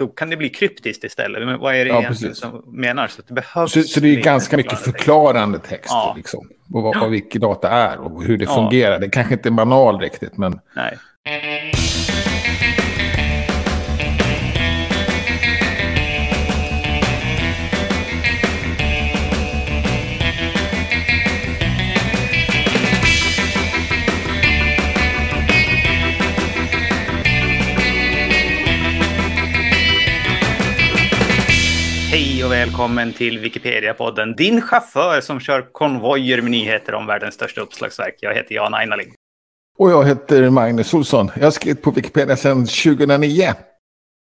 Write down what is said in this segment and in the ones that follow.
då kan det bli kryptiskt istället. Men vad är det Ja, egentligen precis. som menar? Så att det behövs Så, så det är ganska mycket förklarande text. Ja. Liksom, och vad, vad Wikidata är och hur det Ja. fungerar. Det kanske inte är banal riktigt, men Nej. Välkommen till Wikipedia-podden. Din chaufför som kör konvojer med nyheter om världens största uppslagsverk. Jag heter Jan Einarling. Och jag heter Magnus Olsson. Jag har skrivit på Wikipedia sedan 2009.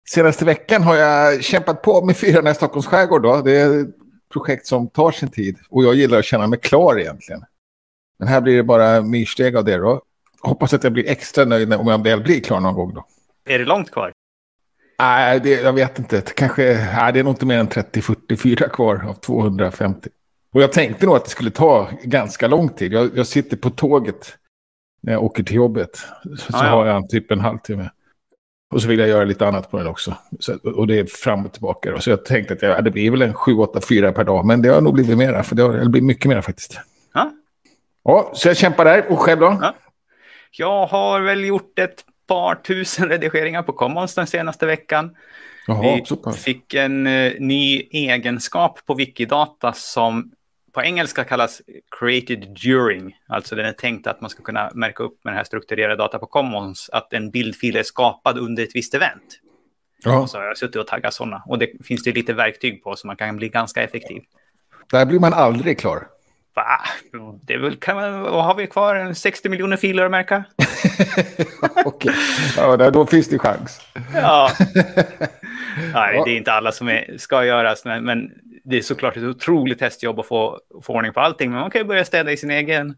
Senaste veckan har jag kämpat på med Fyrarna i Stockholms skärgård. Då. Det är ett projekt som tar sin tid. Och jag gillar att känna mig klar egentligen. Men här blir det bara myrsteg av det då. Hoppas att jag blir extra nöjd om jag väl blir klar någon gång då. Är det långt kvar? Nej, det, jag vet inte. Kanske, nej, det är nog inte mer än 30-44 kvar av 250. Och jag tänkte nog att det skulle ta ganska lång tid. Jag, jag sitter på tåget när jag åker till jobbet. Så, Ah, ja. har jag typ en halvtimme. Och så vill jag göra lite annat på den också. Så, och det är fram och tillbaka. Då. Så jag tänkte att jag, ja, det blir väl en 7-8-4 per dag. Men det har nog blivit mera. För det har blir mycket mera faktiskt. Ja. Ja, så jag kämpar där. Och själv då? Ja. Jag har väl gjort ett par tusen redigeringar på Commons den senaste veckan. Jaha, Vi fick en eh, ny egenskap på Wikidata som på engelska kallas created during. Alltså den är tänkt att man ska kunna märka upp med den här strukturerade data på Commons att en bildfil är skapad under ett visst event. Ja, Så har jag suttit och taggat sådana. Och det finns det lite verktyg på så man kan bli ganska effektiv. där blir man aldrig klar. Va? Det väl, kan man, har vi kvar? En 60 miljoner filer att märka? Okej, ja, då finns det chans. Ja. Nej, det är inte alla som är, ska göras, men, men det är såklart ett otroligt testjobb att få, få ordning på allting. Men man kan ju börja städa i sin egen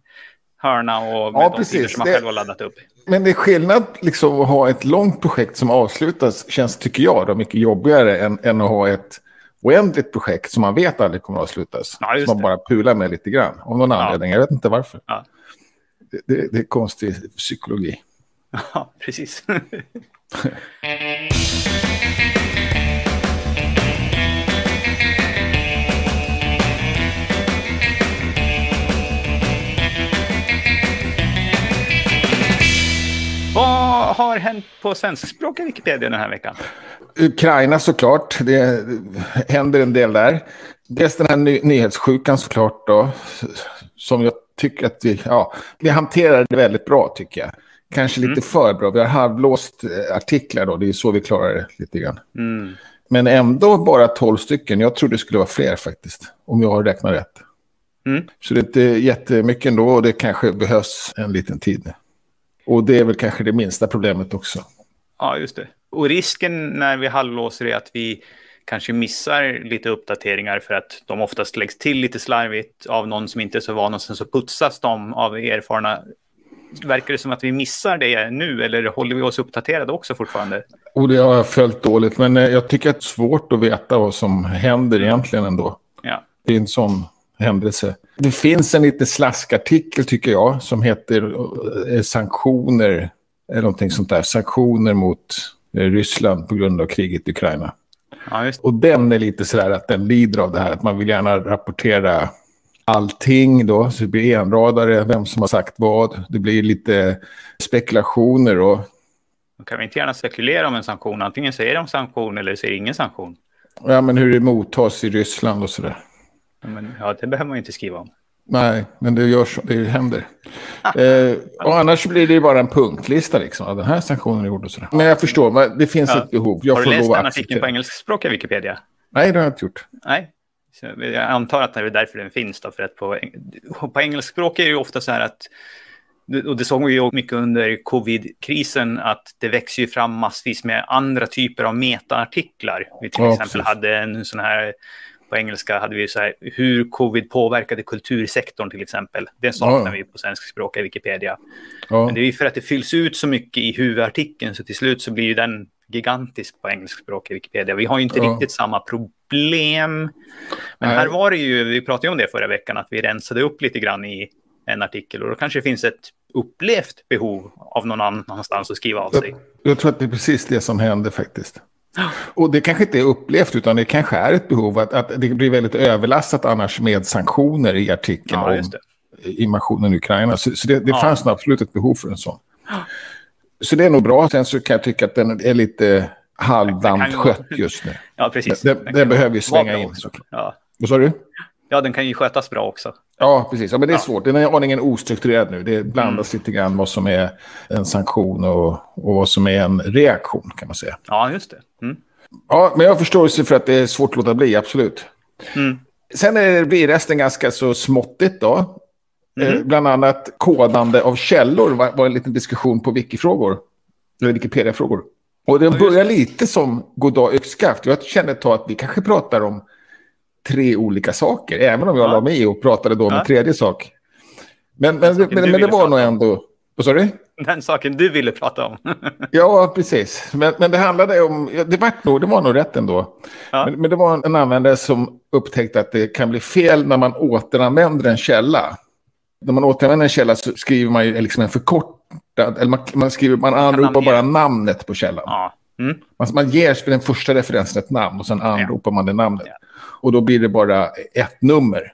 hörna och med Ja, de precis. filer som man Det- själv har laddat upp. Men det är skillnad liksom att ha ett långt projekt som avslutas, känns tycker jag, då, mycket jobbigare än, än att ha ett oändligt projekt som man vet aldrig kommer att avslutas. Ja, som man bara pular med lite grann. Av någon Ja. anledning, jag vet inte varför. Ja. Det, det, det är konstig psykologi. Ja, precis. Vad har hänt på svenskspråkiga Wikipedia den här veckan? Ukraina såklart, det händer en del där. Dels den här ny, nyhetssjukan såklart då, som jag tycker att vi, ja, vi hanterar det väldigt bra tycker jag. Kanske lite för bra, vi har halvlåst eh, artiklar då, det är så vi klarar det lite grann. Mm. Men ändå bara 12 stycken, jag tror det skulle vara fler faktiskt, om jag har räknat rätt. Mm. Så det är inte jättemycket ändå och det kanske behövs en liten tid. Och det är väl kanske det minsta problemet också. Ja, just det. Och risken när vi halvlåser är att vi kanske missar lite uppdateringar för att de oftast läggs till lite slarvigt av någon som inte är så van och sen så putsas de av erfarna. Verkar det som att vi missar det nu eller håller vi oss uppdaterade också fortfarande? Och det har jag följt dåligt, men eh, jag tycker att det är svårt att veta vad som händer egentligen ändå. Ja, Det är en sån händelse. Det finns en lite slaskartikel tycker jag som heter eh, sanktioner, eller någonting sånt där. Sanktioner mot Ryssland på grund av kriget i Ukraina. ja. Och den är lite sådär att den lider av det här att man vill gärna rapportera allting då. Så det blir enradare, vem som har sagt vad. Det blir lite spekulationer och Då kan vi inte gärna spekulera om en sanktion. Antingen säger de sanktion eller säger ingen sanktion. ja, men hur det mottas i Ryssland och sådär. Men, ja, det behöver man ju inte skriva om. Nej, men det gör så, det händer. eh, och annars blir det ju bara en punktlista liksom. av Den här sanktionen är gjord och sådär. Men jag förstår, men det finns Ja. ett behov. Jag har du får läst den artikeln på engelskspråkiga Wikipedia? Nej, det har jag inte gjort. Nej. Så jag antar att det är därför den finns. Då, för att på, på engelskspråk är det ju ofta så här att, och det såg vi ju mycket under covid-krisen, att det växer ju fram massvis med andra typer av metaartiklar. Vi till Ja, exempel precis. hade en sån här, på engelska hade vi så här, hur covid påverkade kultursektorn till exempel. Det saknar Ja. vi på svenskspråkiga Wikipedia. Ja. Men det är ju för att det fylls ut så mycket i huvudartikeln så till slut så blir ju den gigantisk på engelskspråkiga Wikipedia. Vi har ju inte Ja. riktigt samma problem. Men Nej. här var det ju, vi pratade ju om det förra veckan, att vi rensade upp lite grann i en artikel och då kanske det finns ett upplevt behov av någon annanstans att skriva av sig. Jag, jag tror att det är precis det som händer faktiskt. Och det kanske inte är upplevt utan det kanske är ett behov att, att det blir väldigt överlastat annars med sanktioner i artikeln Ja, om invasionen i Ukraina. Så, så det, det Ja. fanns absolut ett behov för en sån. Så det är nog bra. Sen så kan jag tycka att den är lite halvdant skött just nu. Ja, precis. Det- Den kan ju behöver svänga bra in. Ja. Vad sa du? Ja, den kan ju skötas bra också. Ja, precis. Ja, men det är Ja. svårt. Den är aningen ostrukturerad nu. Det blandas Mm. lite grann vad som är en sanktion och, och vad som är en reaktion kan man säga. Ja, just det. Mm. Ja, men jag har förståelse för att det är svårt att låta bli, absolut. Mm. Sen är blir resten ganska så småttigt då. Mhm. Eh, bland annat kodande av källor var, var en liten diskussion på Wikifrågor. Eller Wikipedia-frågor. Och den just börjar lite som goddag yxskaft. Jag kände ett tag att vi kanske pratar om tre olika saker. Även om jag Ja. la mig i och pratade då om Ja. en tredje sak. Men, men, men, men det var nog ändå... Vad sa du? Den saken du ville prata om. Ja, precis. Men, men det handlade om... ja, Det var, nog, det var nog rätt ändå. Ja. Men, men det var en, en användare som upptäckte att det kan bli fel när man återanvänder en källa. När man återanvänder en källa så skriver man ju liksom en förkortad... Eller man, man, skriver, man anropar bara namnet på källan. ja. Mm. Man, man ger för den första referensen ett namn och sen anropar man det namnet. Ja. Och då blir det bara ett nummer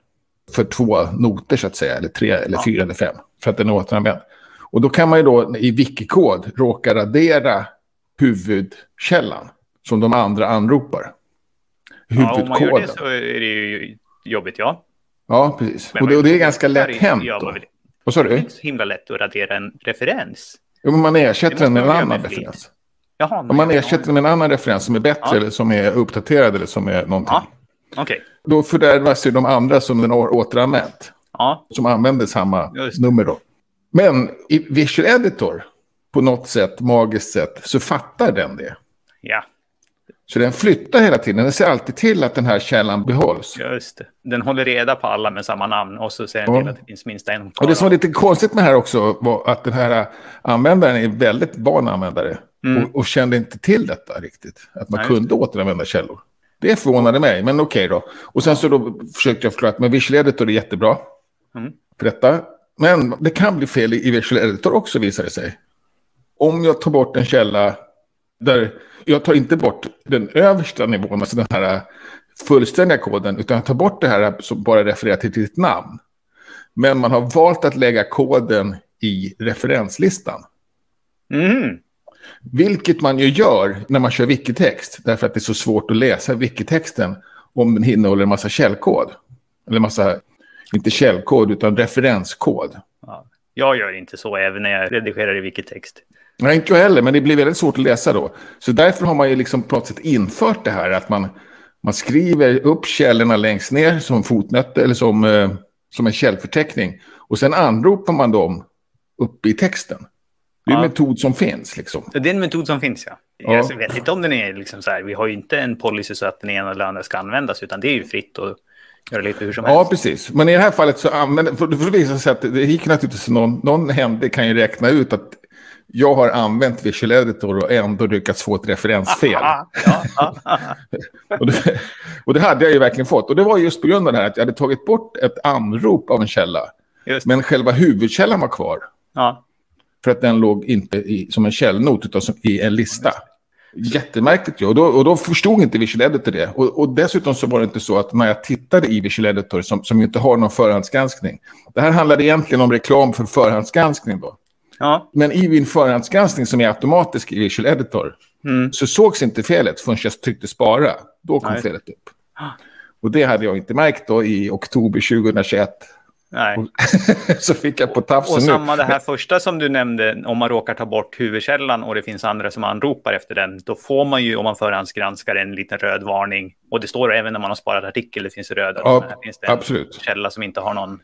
för två noter så att säga. Eller tre, eller Ja. fyra eller fem. För att den är återanvänd. Och då kan man ju då i wikikod råka radera huvudkällan. Som de andra anropar. ja, om man gör Huvudkoden. det så är det ju jobbigt, ja. Ja, precis. Och det, och det är ganska lätt hänt. Vad sa Det du? är inte så himla lätt att radera en referens. Jo, men man Det ersätter den med en annan referens. Jaha, Om man ersätter den med en annan referens som är bättre Ja. eller som är uppdaterad eller som är någonting. Ja, okej. Då fördärvas ju de andra som den har återanvänt. Ja, Som använder samma nummer då. Men i Visual Editor, på något sätt, magiskt sätt, så fattar den det. ja, Så den flyttar hela tiden. Den ser alltid till att den här källan behålls. just det. Den håller reda på alla med samma namn och så ser den Ja. till att det finns minst en Och det som var lite konstigt med det här också var att den här användaren är väldigt van användare. Mm. Och, och kände inte till detta riktigt. Att man Nej, kunde återanvända källor. Det förvånade mig, men okej då. Och sen så då försökte jag förklara att men Visual Editor är jättebra Mm. för detta. Men det kan bli fel i Visual Editor också visar det sig. Om jag tar bort en källa där jag tar inte bort den översta nivån, alltså den här fullständiga koden, utan jag tar bort det här som bara refererar till ditt namn. Men man har valt att lägga koden i referenslistan. Mhm. Vilket man ju gör när man kör wikitext, därför att det är så svårt att läsa wikitexten om den innehåller en massa källkod. Eller massa, inte källkod, utan referenskod. Ja. Jag gör inte så även när jag redigerar i wikitext. Nej, inte jag heller, men det blir väldigt svårt att läsa då. Så därför har man ju liksom på något sätt infört det här att man, man skriver upp källorna längst ner som fotnötter eller som, eh, som en källförteckning. Och sen anropar man dem uppe i texten. Det är en Ja. metod som finns liksom. Det är en metod som finns, ja. Ja. Jag vet inte om den är liksom så här, vi har ju inte en policy så att den ena eller andra ska användas, utan det är ju fritt att göra lite hur som Ja, helst. precis. Men i det här fallet så använder, för, för det visar sig att det gick naturligtvis någon, någon hände kan ju räkna ut att jag har använt Visual Editor och ändå lyckats få ett referensfel. Ja, ja, ja. Och det, och det hade jag ju verkligen fått. Och det var just på grund av det här att jag hade tagit bort ett anrop av en källa. Just, Men själva huvudkällan var kvar. ja. För att den låg inte i, som en källnot utan som i en lista. Jättemärkligt ju. Och då, och då förstod inte Visual Editor det. Och, och dessutom så var det inte så att när jag tittade i Visual Editor som, som inte har någon förhandsgranskning. Det här handlade egentligen om reklam för förhandsgranskning då. ja. Men i min förhandsgranskning som är automatisk i Visual Editor Mm. så sågs inte felet förrän jag tryckte spara. Då kom Nej. felet upp. Och det hade jag inte märkt då i oktober 2021. Nej. så fick jag på tafsen Och nu. samma det här första som du nämnde, om man råkar ta bort huvudkällan och det finns andra som anropar efter den, då får man ju om man förhandsgranskar en liten röd varning. Och det står även när man har sparat artikel, det finns röda. Ja, här finns det en absolut. källa som inte har någon...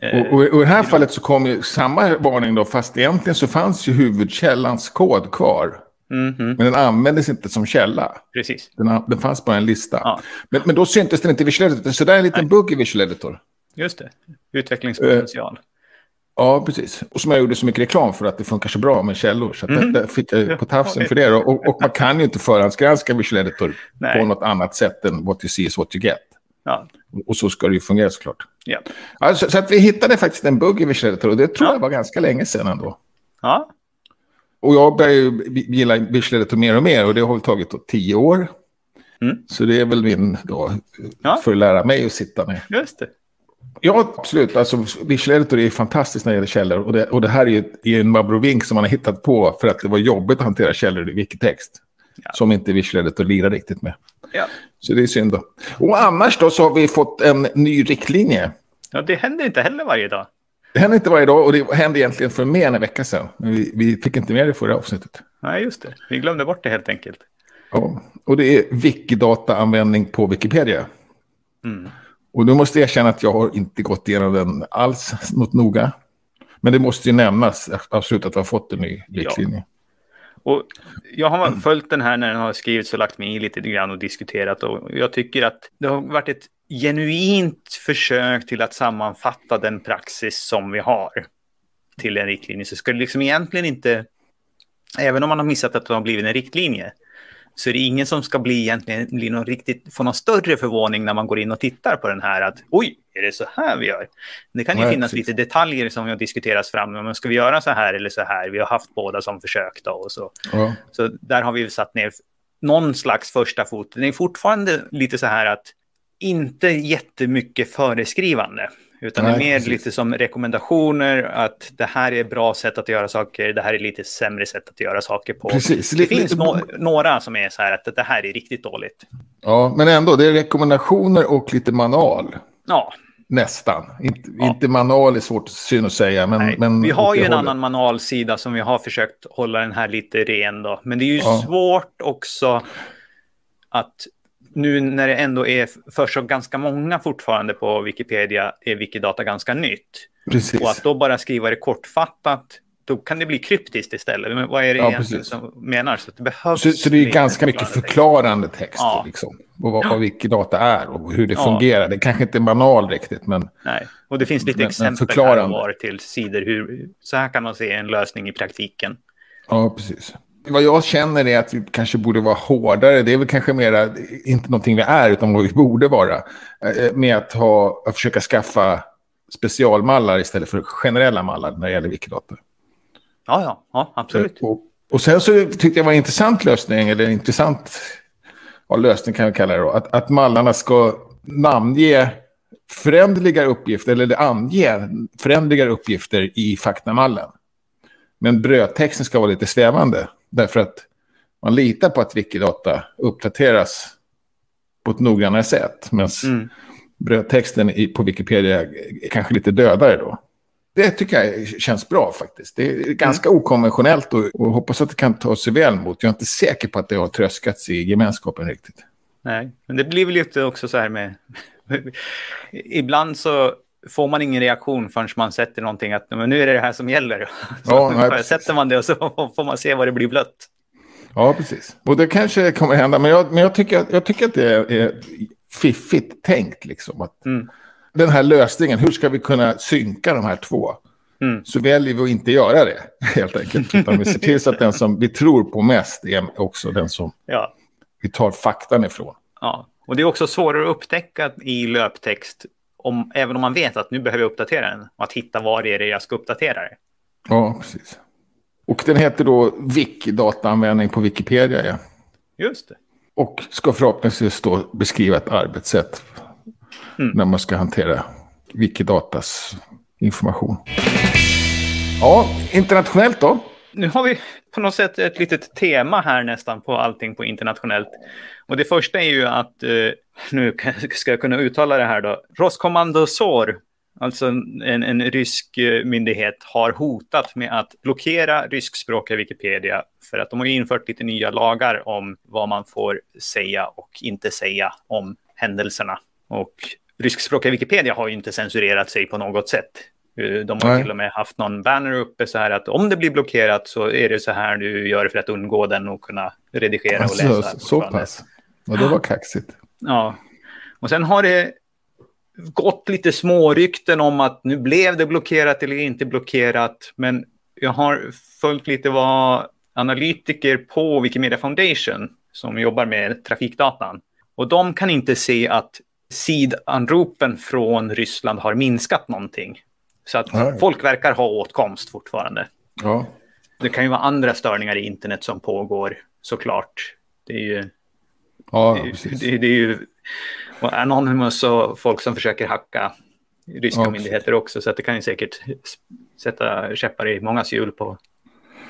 eh, Och, och, och i det här fallet så kom ju samma varning då, fast egentligen så fanns ju huvudkällans kod kvar. mhm, Men den användes inte som källa. precis. Den, den fanns bara en lista. Ja. Men, men då syntes den inte i Visual Editor. Så det är en liten bugg i Visual Editor. Just det. Utvecklingspotential. Ja, precis. Och som jag gjorde så mycket reklam för att det funkar så bra med källor. Så att Mm. det, det fick jag på tafsen för det. då. Och, och man kan ju inte förhandsgranska Visual Editor Nej. på något annat sätt än what you see is what you get. Ja. Och så ska det ju fungera såklart. Ja. Alltså, så att vi hittade faktiskt en bugg i Visual Editor och det tror Ja. jag var ganska länge sedan ändå. ja. Och jag börjar ju gilla Bisleditor mer och mer och det har väl tagit tio år. Mm. Så det är väl min då, ja. för att lära mig att sitta ner. Just det. Ja, absolut. Alltså, Visual Editor är fantastiskt när det gäller källor. Och det, och det här är ju en abrovink som man har hittat på för att det var jobbigt att hantera källor i Wikitext. Ja. Som inte Visual Editor lirar riktigt med. Ja. Så det är synd då. Och annars då så har vi fått en ny riktlinje. Ja, det händer inte heller varje dag. Det händer inte varje dag och det hände egentligen för mer än en vecka sedan. Men vi, vi fick inte med det förra avsnittet. Nej, just det. Vi glömde bort det helt enkelt. Ja, och det är Wikidata-användning på Wikipedia. Mm. Och nu måste jag erkänna att jag har inte gått igenom den alls något noga. Men det måste ju nämnas absolut att vi har fått en ny riktlinje. Ja. Och jag har följt den här när den har skrivits och lagt mig i lite grann och diskuterat. Och jag tycker att det har varit ett genuint försök till att sammanfatta den praxis som vi har till en riktlinje. Så ska det liksom egentligen inte, även om man har missat att det har blivit en riktlinje, så är det ingen som ska bli egentligen bli någon riktigt, få någon större förvåning när man går in och tittar på den här. Att oj, är det så här vi gör? Det kan ju Nej, finnas precis. lite detaljer som har diskuterats fram. Men ska vi göra så här eller så här? Vi har haft båda som försök då och så. Ja. Så där har vi satt ner någon slags första fot. Det är fortfarande lite så här att inte jättemycket föreskrivande. Utan Nej, det är mer precis. lite som rekommendationer att det här är bra sätt att göra saker, det här är lite sämre sätt att göra saker på. Precis. Det finns no några som är så här att det här är riktigt dåligt. Ja, men ändå, det är rekommendationer och lite manual. Ja. Nästan. Inte, ja. inte manual är svårt syn att säga. Men, men vi har ju en hållet. annan manualsida som vi har försökt hålla den här lite ren då. Men det är ju ja. svårt också att nu när det ändå är för så ganska många fortfarande på Wikipedia är Wikidata ganska nytt. Precis. Och att då bara skriva det kortfattat, då kan det bli kryptiskt istället. Men vad är det ja, egentligen precis. som menar? Så, det behövs så, så det är ganska mycket förklarande text. Ja. Liksom, och vad, vad Wikidata är och hur det ja. fungerar. Det kanske inte är manual riktigt, men... Nej, och det finns lite men, exempel här och var till sidor. Hur, så här kan man se en lösning i praktiken. Ja, precis vad jag känner är att vi kanske borde vara hårdare. Det är väl kanske mera, inte någonting vi är, utan vad vi borde vara. Eh, med att, ha, att försöka skaffa specialmallar istället för generella mallar när det gäller Wikidata. Ja, ja, ja absolut. Och, och sen så tyckte jag var en intressant lösning, eller en intressant ja, lösning kan vi kalla det då, att, att mallarna ska namnge förändliga uppgifter, eller ange förändliga uppgifter i faktamallen. Men brödtexten ska vara lite svävande. Därför att man litar på att Wikidata uppdateras på ett noggrannare sätt. Medan mm. brödtexten på Wikipedia är kanske lite dödare då. Det tycker jag känns bra faktiskt. Det är ganska mm. okonventionellt och, och hoppas att det kan ta sig väl mot. Jag är inte säker på att det har tröskats i gemenskapen riktigt. Nej, men det blir väl lite också så här med... Ibland så får man ingen reaktion förrän man sätter någonting att men nu är det det här som gäller. Så ja, nej, sätter man det och så får man se vad det blir blött. Ja, precis. Och det kanske kommer hända, men jag, men jag, tycker, jag tycker att det är, fiffigt tänkt. Liksom, att mm. Den här lösningen, hur ska vi kunna synka de här två? Mm. Så väljer vi att inte göra det, helt enkelt. Utan vi ser till så att den som vi tror på mest är också den som ja. vi tar faktan ifrån. Ja, och det är också svårare att upptäcka i löptext om, även om man vet att nu behöver jag uppdatera den, och att hitta var det är det jag ska uppdatera det. Ja, precis. Och den heter då Wiki-dataanvändning på Wikipedia. Ja. Just det. Och ska förhoppningsvis då beskriva ett arbetssätt mm. när man ska hantera Wikidatas information. Ja, internationellt då? Nu har vi på något sätt ett litet tema här nästan på allting på internationellt. Och det första är ju att eh, nu ska jag kunna uttala det här då, Roskommandosor, alltså en, en rysk eh, myndighet, har hotat med att blockera ryskspråkiga Wikipedia för att de har infört lite nya lagar om vad man får säga och inte säga om händelserna. Och ryskspråkiga Wikipedia har ju inte censurerat sig på något sätt. Eh, de har Nej. till och med haft någon banner uppe så här att om det blir blockerat så är det så här du gör för att undgå den och kunna redigera alltså, och läsa. Så pass? Ja, det var kaxigt. Ja, och sen har det gått lite smårykten om att nu blev det blockerat eller inte blockerat. Men jag har följt lite vad analytiker på Wikimedia Foundation som jobbar med trafikdatan. Och de kan inte se att sidanropen från Ryssland har minskat någonting. Så att Nej. folk verkar ha åtkomst fortfarande. Ja. Det kan ju vara andra störningar i internet som pågår såklart. Det är ju... Ja, det, precis. det, det är ju och Anonymous och folk som försöker hacka ryska Ja, myndigheter också. Så att det kan ju säkert sätta käppar i mångas hjul på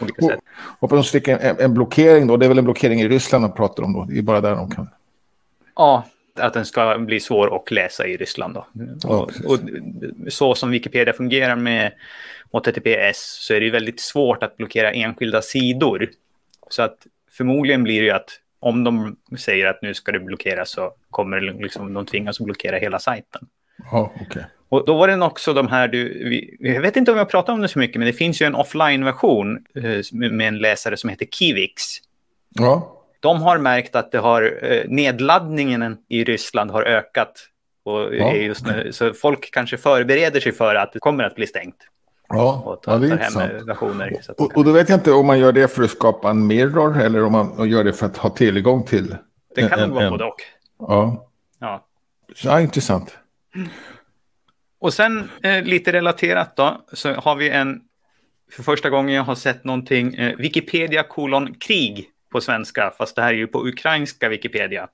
olika Och- sätt. Hoppas de sticker en, en blockering då. Det är väl en blockering i Ryssland de pratar om då. Det är bara där de kan. Ja, att den ska bli svår att läsa i Ryssland. Då. Ja, och, och så som Wikipedia fungerar med HTTPS så är det ju väldigt svårt att blockera enskilda sidor. Så att förmodligen blir det ju att om de säger att nu ska det blockeras så kommer liksom, de tvingas att blockera hela sajten. Ja, okej. Och då var det också de här, du, vi, jag vet inte om jag pratar om det så mycket, men det finns ju en offline-version eh, med en läsare som heter Kivix. Ja, De har märkt att det har, eh, nedladdningen i Ryssland har ökat. Och Ja. just nu, så folk kanske förbereder sig för att det kommer att bli stängt. ja, Och ja tar, det är intressant. versioner. Och, kan, och då vet jag inte om man gör det för att skapa en mirror eller om man gör det för att ha tillgång till. det kan en- vara en- både och. Ja, Ja. ja intressant. Och sen eh, lite relaterat då, så har vi en, för första gången jag har sett någonting, eh, Wikipedia kolon krig på svenska, fast det här är ju på ukrainska Wikipedia.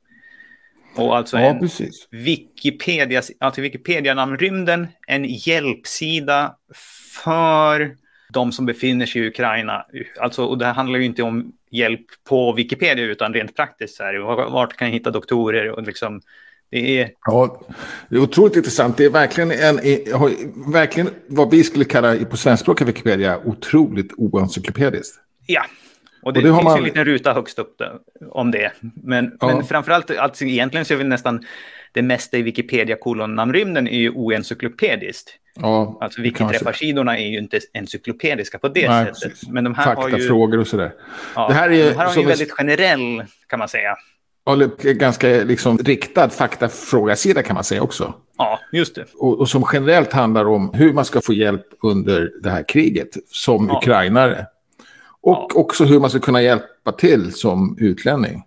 Och alltså Ja, en precis. Wikipedia, alltså Wikipedia-namnrymden, en hjälpsida för de som befinner sig i Ukraina. Alltså, och det här handlar ju inte om hjälp på Wikipedia, utan rent praktiskt. Så här, vart kan jag hitta doktorer? Och liksom, det är Ja, det är otroligt intressant. Det är verkligen, en, verkligen vad vi skulle kalla på svenskspråkiga Wikipedia otroligt oencyklopediskt. Ja, och det, Och det finns man- en liten ruta högst upp där, om det. Men, Ja. men framförallt, alltså, egentligen så är väl nästan det mesta i Wikipedia kolonnamnrymden är ju oencyklopediskt. Ja, Alltså. Wikiträffarsidorna är ju inte encyklopediska på det Nej, sättet. Men de här har ju, Faktafrågor och sådär. ja, det här är ju de här har ju väldigt generell, kan man säga. Och ganska liksom riktad faktafrågasida kan man säga också. Ja, just det. Och, och som generellt handlar om hur man ska få hjälp under det här kriget som Ja. ukrainare. Och också hur man ska kunna hjälpa till som utlänning.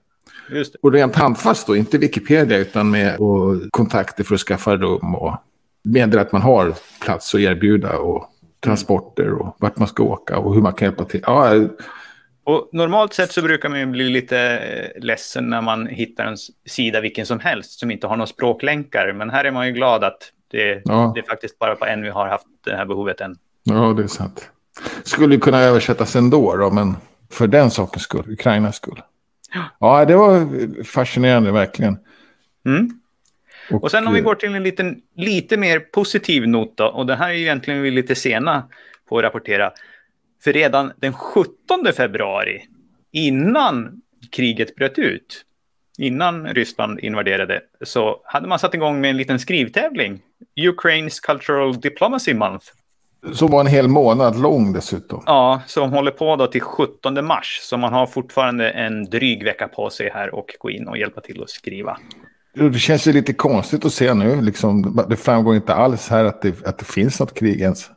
Just det. Och rent handfast då, inte Wikipedia utan med kontakter för att skaffa rum och meddela att man har plats att erbjuda och transporter och vart man ska åka och hur man kan hjälpa till. Ja, Och normalt sett så brukar man ju bli lite eh, ledsen när man hittar en sida vilken som helst som inte har några språklänkar. Men här är man ju glad att det, Ja. det är faktiskt bara på en vi har haft det här behovet än. ja, det är sant. Skulle kunna översättas ändå då, men för den sakens skull, Ukrainas skull. Ja, det var fascinerande verkligen. Mm. Och sen om vi eh, går till en liten, lite mer positiv not då, och det här är ju egentligen vi lite sena på att rapportera. För redan den 17 februari, innan kriget bröt ut, innan Ryssland invaderade, så hade man satt igång med en liten skrivtävling. Ukraine's Cultural Diplomacy Month. Som var en hel månad lång dessutom. Ja, som håller på då till 17 mars. Så man har fortfarande en dryg vecka på sig här och gå in och hjälpa till att skriva. Det känns ju lite konstigt att se nu. Liksom, det framgår inte alls här att det, att det finns något krig ens.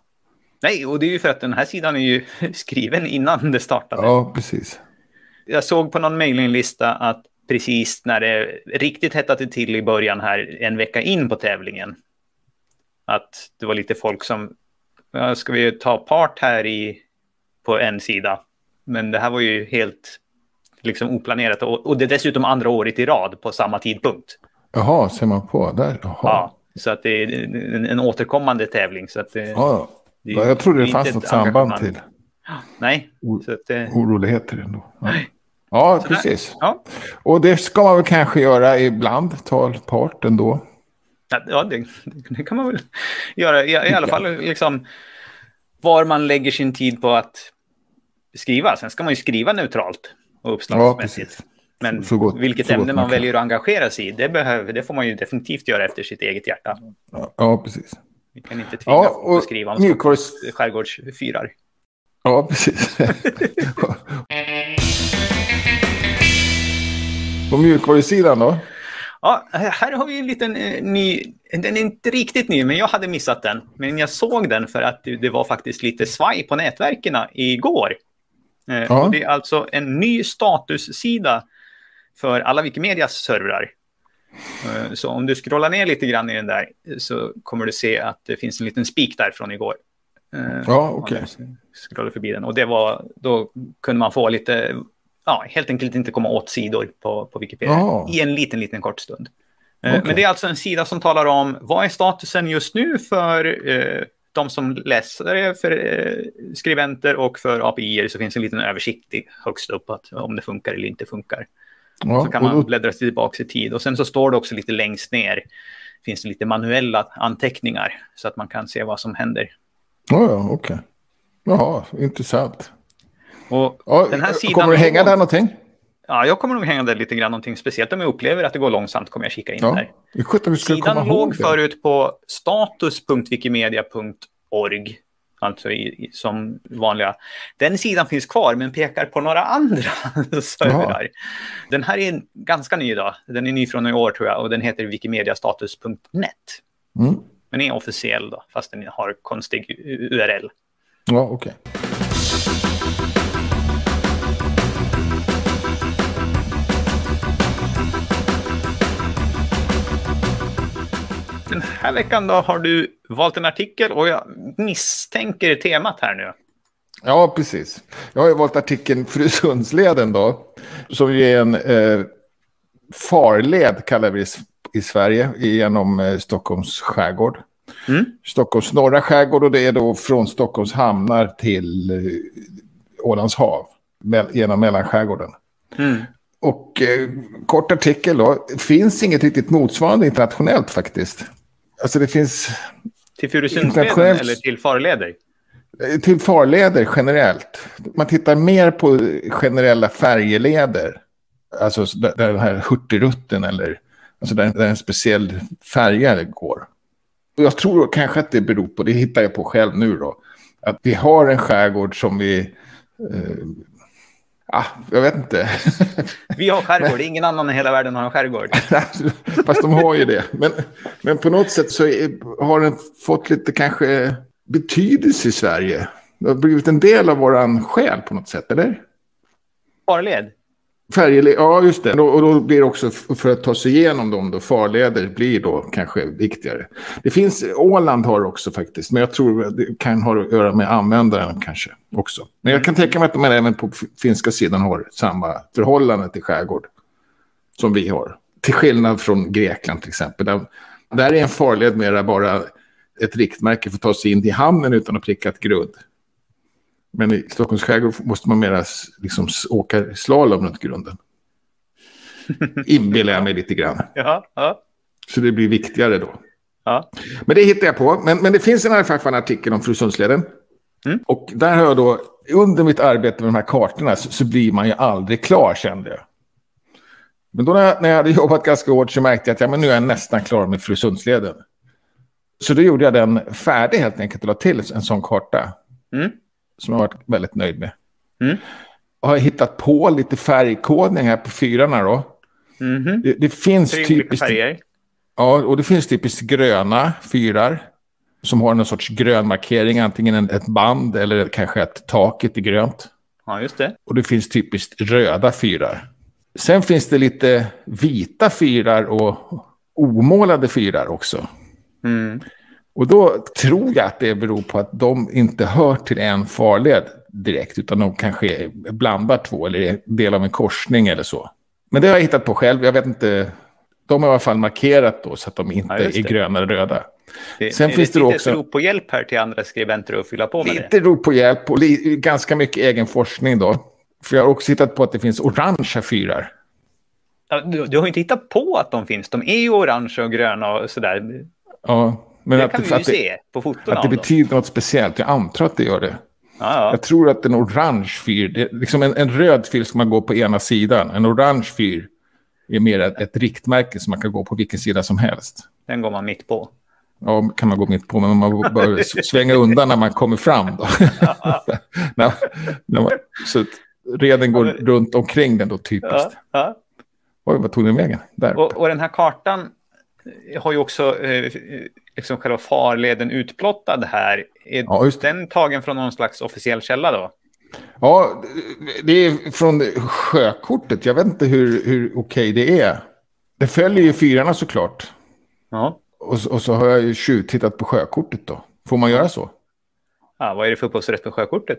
Nej, och det är ju för att den här sidan är ju skriven innan det startade. Ja, precis. Jag såg på någon mailinglista att precis när det riktigt hettade till i början här, en vecka in på tävlingen, att det var lite folk som, ska vi ta part här i, på en sida? Men det här var ju helt liksom oplanerat och, och det är dessutom andra året i rad på samma tidpunkt. Jaha, ser man på där? Jaha. Ja, så att det är en, en återkommande tävling. Så att det, Ja, det ja, jag trodde det inte fanns något samband till Nej, O- så att det, oroligheter ändå. Ja, ja precis. ja. Och det ska man väl kanske göra ibland, ta part ändå. Ja, Ja, det, det kan man väl göra. I, i alla fall liksom var man lägger sin tid på att skriva. Sen ska man ju skriva neutralt och Ja, uppslagsmässigt. precis. Men vilket så ämne man man, väljer att engagera sig i, det, behöver, det får man ju definitivt göra efter sitt eget hjärta. Ja, ja precis. Vi kan inte tvinga Ja, folk att och skriva om mjukvaru's... skärgårdsfyrar. Ja, precis. På mjukvarusidan då? Ja, här har vi en liten eh, ny, den är inte riktigt ny, men jag hade missat den. Men jag såg den för att det, var faktiskt lite svaj på nätverken igår. Eh, Ja. och det är alltså en ny statussida för alla Wikimedias servrar. Eh, så om du scrollar ner lite grann i den där så kommer du se att det finns en liten spik där från igår. Eh, Ja, okej. Scrollade förbi den. Och det var, då kunde man få lite, ja, helt enkelt inte komma åt sidor på, på Wikipedia Ja. i en liten, liten kort stund. Eh, Okej. Men det är alltså en sida som talar om vad är statusen just nu för eh, de som läsare, för eh, skribenter och för API så finns en liten översikt högst upp att, om det funkar eller inte funkar. Ja, Så kan man då, bläddra sig tillbaka i tid. Och sen så står det också lite längst ner, finns det lite manuella anteckningar så att man kan se vad som händer. ja, ja, okej. Jaha, intressant. Och Ja, Den här sidan kommer du hänga där någonting? ja, jag kommer nog hänga där lite grann någonting speciellt om jag upplever att det går långsamt kommer jag kika in Ja. där. Sjutton Sidan låg förut på status.wikimedia.org. Alltså i, som vanliga. Den sidan finns kvar men pekar på några andra servrar. Den här är ganska ny idag. Den är ny från i år tror jag och den heter wikimediastatus.net. Mm. Men är officiell då, fast den har konstig URL. Ja, okej. Den här veckan då har du valt en artikel och jag misstänker temat här nu. Ja, precis. Jag har ju valt artikeln Frysundsleden då. Som är en eh, farled, kallar vi det i Sverige, genom eh, Stockholms skärgård. Mm. Stockholms norra skärgård och det är då från Stockholms hamnar till eh, Ålands hav. Mell genom mellanskärgården. Mm. Och eh, kort artikel då. Finns inget riktigt motsvarande internationellt faktiskt. Alltså det finns Till Furusundsleden Internationellt- eller till farleder? eh, till farleder generellt. Man tittar mer på generella färjeleder. Alltså där där den här Hurtigruten eller alltså där, där en speciell färja går. Och jag tror kanske att det beror på, det hittar jag på själv nu då, att vi har en skärgård som vi... Eh, ah, jag vet inte. Vi har skärgård, ingen annan i hela världen har en skärgård. Fast de har ju det. Men, men på något sätt så är, har den fått lite kanske betydelse i Sverige. Det har blivit en del av våran själ på något sätt, eller? Farled? Färjeled, ja just det. Och då blir det också för att ta sig igenom dem då, farleder blir då kanske viktigare. Det finns, Åland har också faktiskt, men jag tror det kan ha att göra med användaren kanske också. Men jag kan tänka mig att man även på finska sidan har samma förhållande till skärgård som vi har. Till skillnad från Grekland till exempel. Där, där är en farled mera bara ett riktmärke för att ta sig in i hamnen utan att pricka ett grund. Men i Stockholms skärgård måste man mera liksom åka slalom runt grunden. Inbillar jag mig lite grann. Ja, ja, Så det blir viktigare då. ja. Men det hittar jag på. Men, men det finns en, i alla fall en artikel om Frusundsleden. Mm. Och där har jag då, under mitt arbete med de här kartorna så, så blir man ju aldrig klar kände jag. Men då när jag, när jag hade jobbat ganska hårt så märkte jag att ja, men nu är jag nästan klar med Frusundsleden. Så då gjorde jag den färdig helt enkelt och la till en sån karta. Mm. Som jag varit väldigt nöjd med. Mm. Och har hittat på lite färgkodning här på fyrarna då. Mhm. Det, det finns typiskt... färger. Ja, och det finns typiskt gröna fyrar. Som har någon sorts grön markering, antingen en- ett band eller kanske ett taket i grönt. Ja, just det. Och det finns typiskt röda fyrar. Sen finns det lite vita fyrar och omålade fyrar också. Mm. Och då tror jag att det beror på att de inte hör till en farled direkt, utan de kanske blandar två eller är del av en korsning eller så. Men det har jag hittat på själv, jag vet inte. De har i alla fall markerat då så att de inte Ja, är gröna eller röda. Det, Sen är finns det det också- rop på hjälp här till andra skribenter att fylla på med det. Lite rop på hjälp och li- ganska mycket egen forskning då. För jag har också hittat på att det finns orangea fyrar. Ja, Du, du har inte hittat på att de finns. De är ju orange och gröna och sådär. Ja, men Det att, kan vi ju att, det, se på foton att det betyder något speciellt. Jag antar att det gör det. Ja, ja. Jag tror att en orange fyr, det, liksom en, en röd fyr ska man gå på ena sidan. En orange fyr är mer ett, ett riktmärke som man kan gå på vilken sida som helst. Den går man mitt på. Ja, kan man gå mitt på, men man bör svänga undan när man kommer fram. Då. när, när man, så reden går runt omkring den då typiskt. Ja, ja. Oj, vad tog den vägen? Där. Och, och den här kartan har ju också eh, liksom själva farleden utplottad här. Är Ja, just den tagen från någon slags officiell källa då? Ja, det är från sjökortet. Jag vet inte hur, hur okej det är. Det följer ju fyrarna såklart. Ja. Och, så- och så har jag ju tjuvtittat på sjökortet då. Får man göra så? Ja, vad är det för upphovsrätt på sjökortet?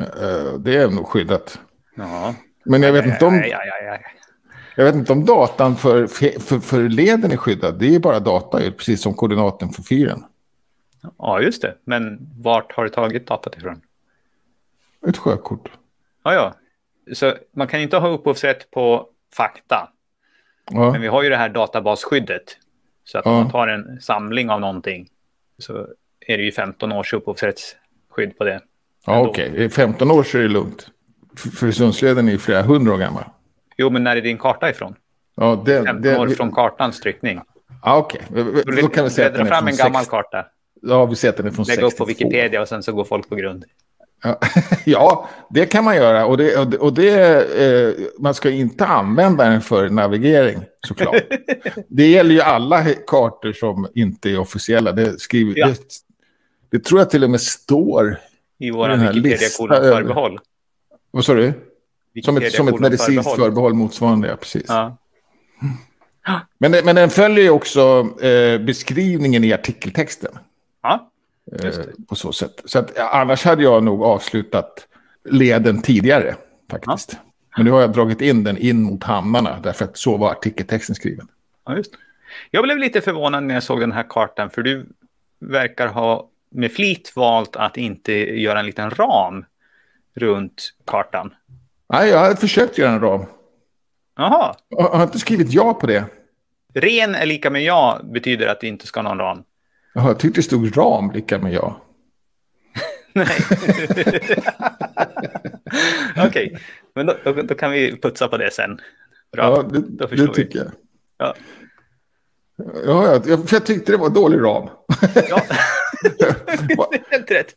Eh, det är nog skyddat. Ja. Men jag vet inte om, aj, aj, aj. Jag vet inte om datan för, för, för leden är skyddad. Det är bara data, precis som koordinaten för fyren. Ja, just det. Men vart har du tagit datat ifrån? Ett sjökort. Ja, ja. Så man kan inte ha upphovsrätt på fakta. Ja. Men vi har ju det här databasskyddet. Så att Ja. om man tar en samling av någonting så är det ju 15 års upphovsrättsskydd på det. Ja, okej. I 15 år så är det lugnt. För är ju flera hundra år gammal. Jo, men när är din karta ifrån? Ja, det, 15 det, år från kartans tryckning. Ja, okej. Då kan vi säga att den är fram från en gammal 60 karta, Ja, vi säger att den är från lägga upp 62. på Wikipedia och sen så går folk på grund. Ja, det kan man göra. Och, det, och det, eh, man ska inte använda den för navigering, såklart. det gäller ju alla kartor som inte är officiella. Det, skriver, Ja. det, det tror jag till och med står. I vår här Wikipedia lista kolon över- förbehåll. Vad sa du? Som ett, som ett medicinskt förbehåll. förbehåll motsvarande, ja, precis. Ja. Men, men den följer ju också eh, beskrivningen i artikeltexten. ja, eh, Just det. på så sätt. Så att, ja, annars hade jag nog avslutat leden tidigare faktiskt. Men nu har jag dragit in den in mot hamnarna därför att så var artikeltexten skriven. ja, just det. Jag blev lite förvånad när jag såg den här kartan, för du verkar ha med flit valt att inte göra en liten ram runt kartan. Nej, jag har försökt göra en ram. Jaha, Jag har inte skrivit ja på det. ren är lika med ja betyder att det inte ska ha någon ram. Jaha, Jag tyckte det stod ram lika med ja. Nej. Okej, men då, då, då kan vi putsa på det sen. Bra, Ja, det, då förstår det tycker jag. Ja. Ja, jag, jag, för jag tyckte det var dålig ram. Ja. Helt rätt.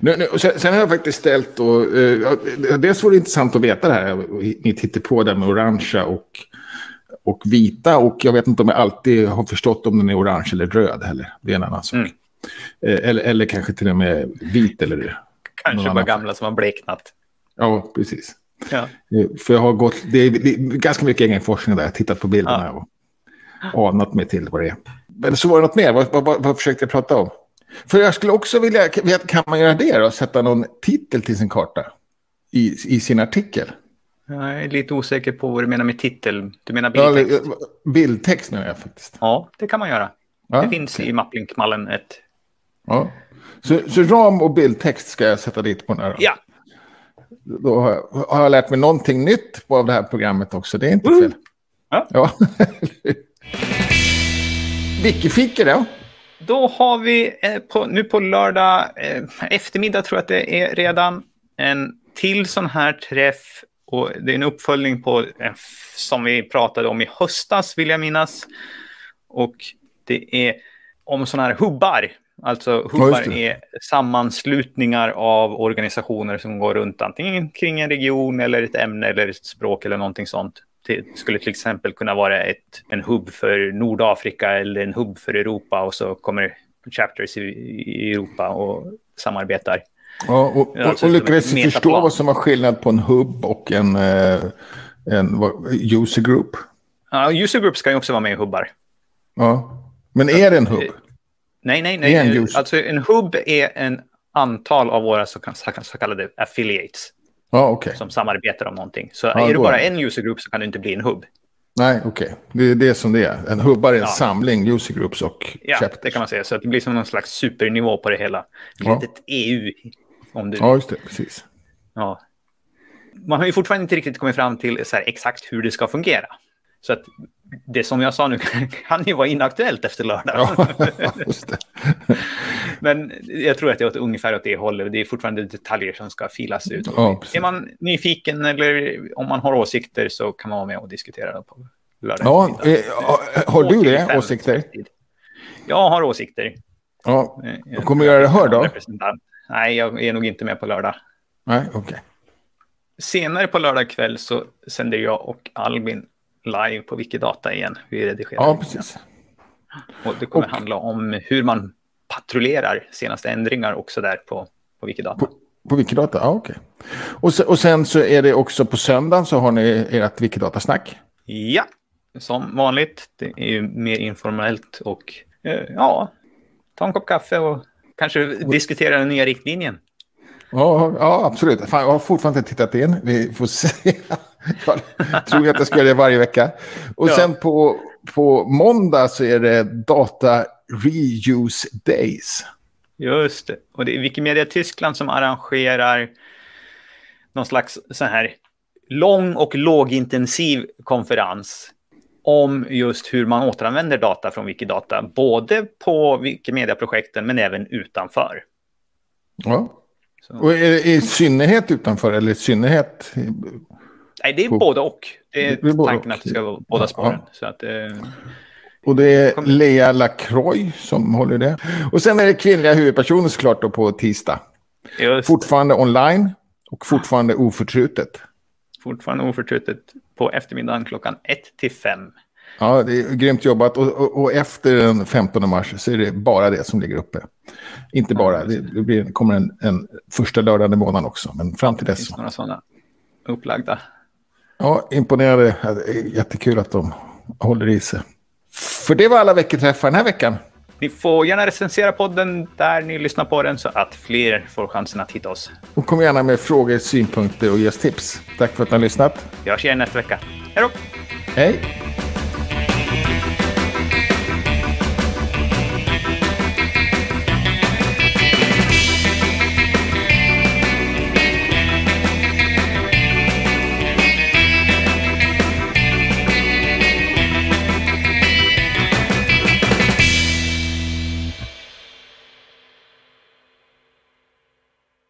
Nu, nu, sen, sen har jag faktiskt ställt och, eh, ja, dels vore det intressant att veta det här, mitt hittepå där med orangea och, och vita. Och jag vet inte om jag alltid har förstått om den är orange eller röd heller. Det är en annan sak. Mm. Eh, eller, eller kanske till och med vit eller Någon Kanske bara gamla som har bleknat. Ja, precis. Ja. Eh, För jag har gått, det är, det är ganska mycket egen forskning där. Jag har tittat på bilderna och anat mig till vad det är. Men så var det något mer. Vad, vad, vad försökte jag prata om? För jag skulle också vilja, kan man göra det då? Sätta någon titel till sin karta i, i sin artikel? Jag är lite osäker på vad du menar med titel. Du menar Ja, bildtext? eller, eh, bildtext menar jag faktiskt. Ja, det kan man göra. Ja, det finns okej. i Mapplinkmallen ett... Ja. Så, så ram och bildtext ska jag sätta dit på den här. då? Ja, Då har jag, har jag lärt mig någonting nytt på det här programmet också. Det är inte Woo! fel. Ja. ja. Wikifika då? Då har vi eh, på, nu på lördag eh, eftermiddag tror jag att det är redan en till sån här träff. Och det är en uppföljning på f- som vi pratade om i höstas vill jag minnas. Och det är om sådana här hubbar. Alltså hubbar är sammanslutningar av organisationer som går runt antingen kring en region eller ett ämne eller ett språk eller någonting sånt. Det skulle till exempel kunna vara ett, en hubb för Nordafrika eller en hubb för Europa och så kommer chapters i, i Europa och samarbetar. Ja, och, och, alltså och lyckades förstå vad som var skillnad på en hubb och en, eh, en user group? Ja, user group ska ju också vara med i hubbar. Ja. Men är det en hubb? Nej, nej, en nej. user. Alltså en hubb är en antal av våra så kallade affiliates Ja, okej. som samarbetar om någonting. Så Ja, är det då bara en user group så kan det inte bli en hubb. Nej, okej. Det är det som det är. En hubbar är en Ja. samling user groups och Ja, chapters. det kan man säga. Så att det blir som någon slags supernivå på det hela. Ett Ja. litet EU. Om du... Ja, just det. Precis. Ja. Man har ju fortfarande inte riktigt kommit fram till så här, exakt hur det ska fungera. Så att det som jag sa nu kan ju vara inaktuellt efter lördag. Ja. Men jag tror att det är åt ungefär åt det hållet. Det är fortfarande detaljer som ska filas ut. Ja, är man nyfiken eller om man har åsikter så kan man vara med och diskutera det på lördag. Ja, eh, har Två du det? Åsikter? Jag har åsikter. Ja. Eh, Du kommer göra det hör är då? Nej, jag är nog inte med på lördag. Nej, okej. Senare på lördag kväll så sänder jag och Albin live på Wikidata igen. Vi redigerar. Ja, precis. Och det kommer Och- handla om hur man patrullerar senaste ändringar också där på, på Wikidata. På Wikidata? Ja, okej. Och, sen, och sen så är det också på söndagen så har ni ert Wikidata-snack. Ja, som vanligt. Det är ju mer informellt och eh, ja, ta en kopp kaffe och kanske diskutera den nya riktlinjen. Ja, ja absolut. Fan, jag har fortfarande inte tittat in. Vi får se. Jag tror att jag ska göra det varje vecka. Och ja. sen på, på måndag så är det Data Reuse Days. Just det. Och det är Wikimedia Tyskland som arrangerar någon slags så här lång och lågintensiv konferens om just hur man återanvänder data från Wikidata, både på Wikimedia-projekten men även utanför. Ja. Så. Och är i synnerhet utanför eller i synnerhet? Nej, det är på... både och. Det är, det är tanken att det ska vara båda spåren. Ja. Så att, eh... Och det är Lea Lacroix som håller det. Och sen är det kvinnliga huvudpersoner såklart då på tisdag. Just. Fortfarande online och fortfarande oförtrutet. Fortfarande oförtrutet på eftermiddagen klockan 1 till 5. Ja, det är grymt jobbat. Och, och, och, efter den 15 mars så är det bara det som ligger uppe. Inte bara, det, det blir, kommer en, en första lördag i månaden också. Men fram till dess. Det finns några sådana upplagda. Ja, imponerande. Jättekul att de håller i sig. För det var alla veckoträffar den här veckan. Ni får gärna recensera podden där ni lyssnar på den så att fler får chansen att hitta oss. Och kom gärna med frågor, synpunkter och ge oss tips. Tack för att ni har lyssnat. Vi hörs igen nästa vecka. Hej då! Hej!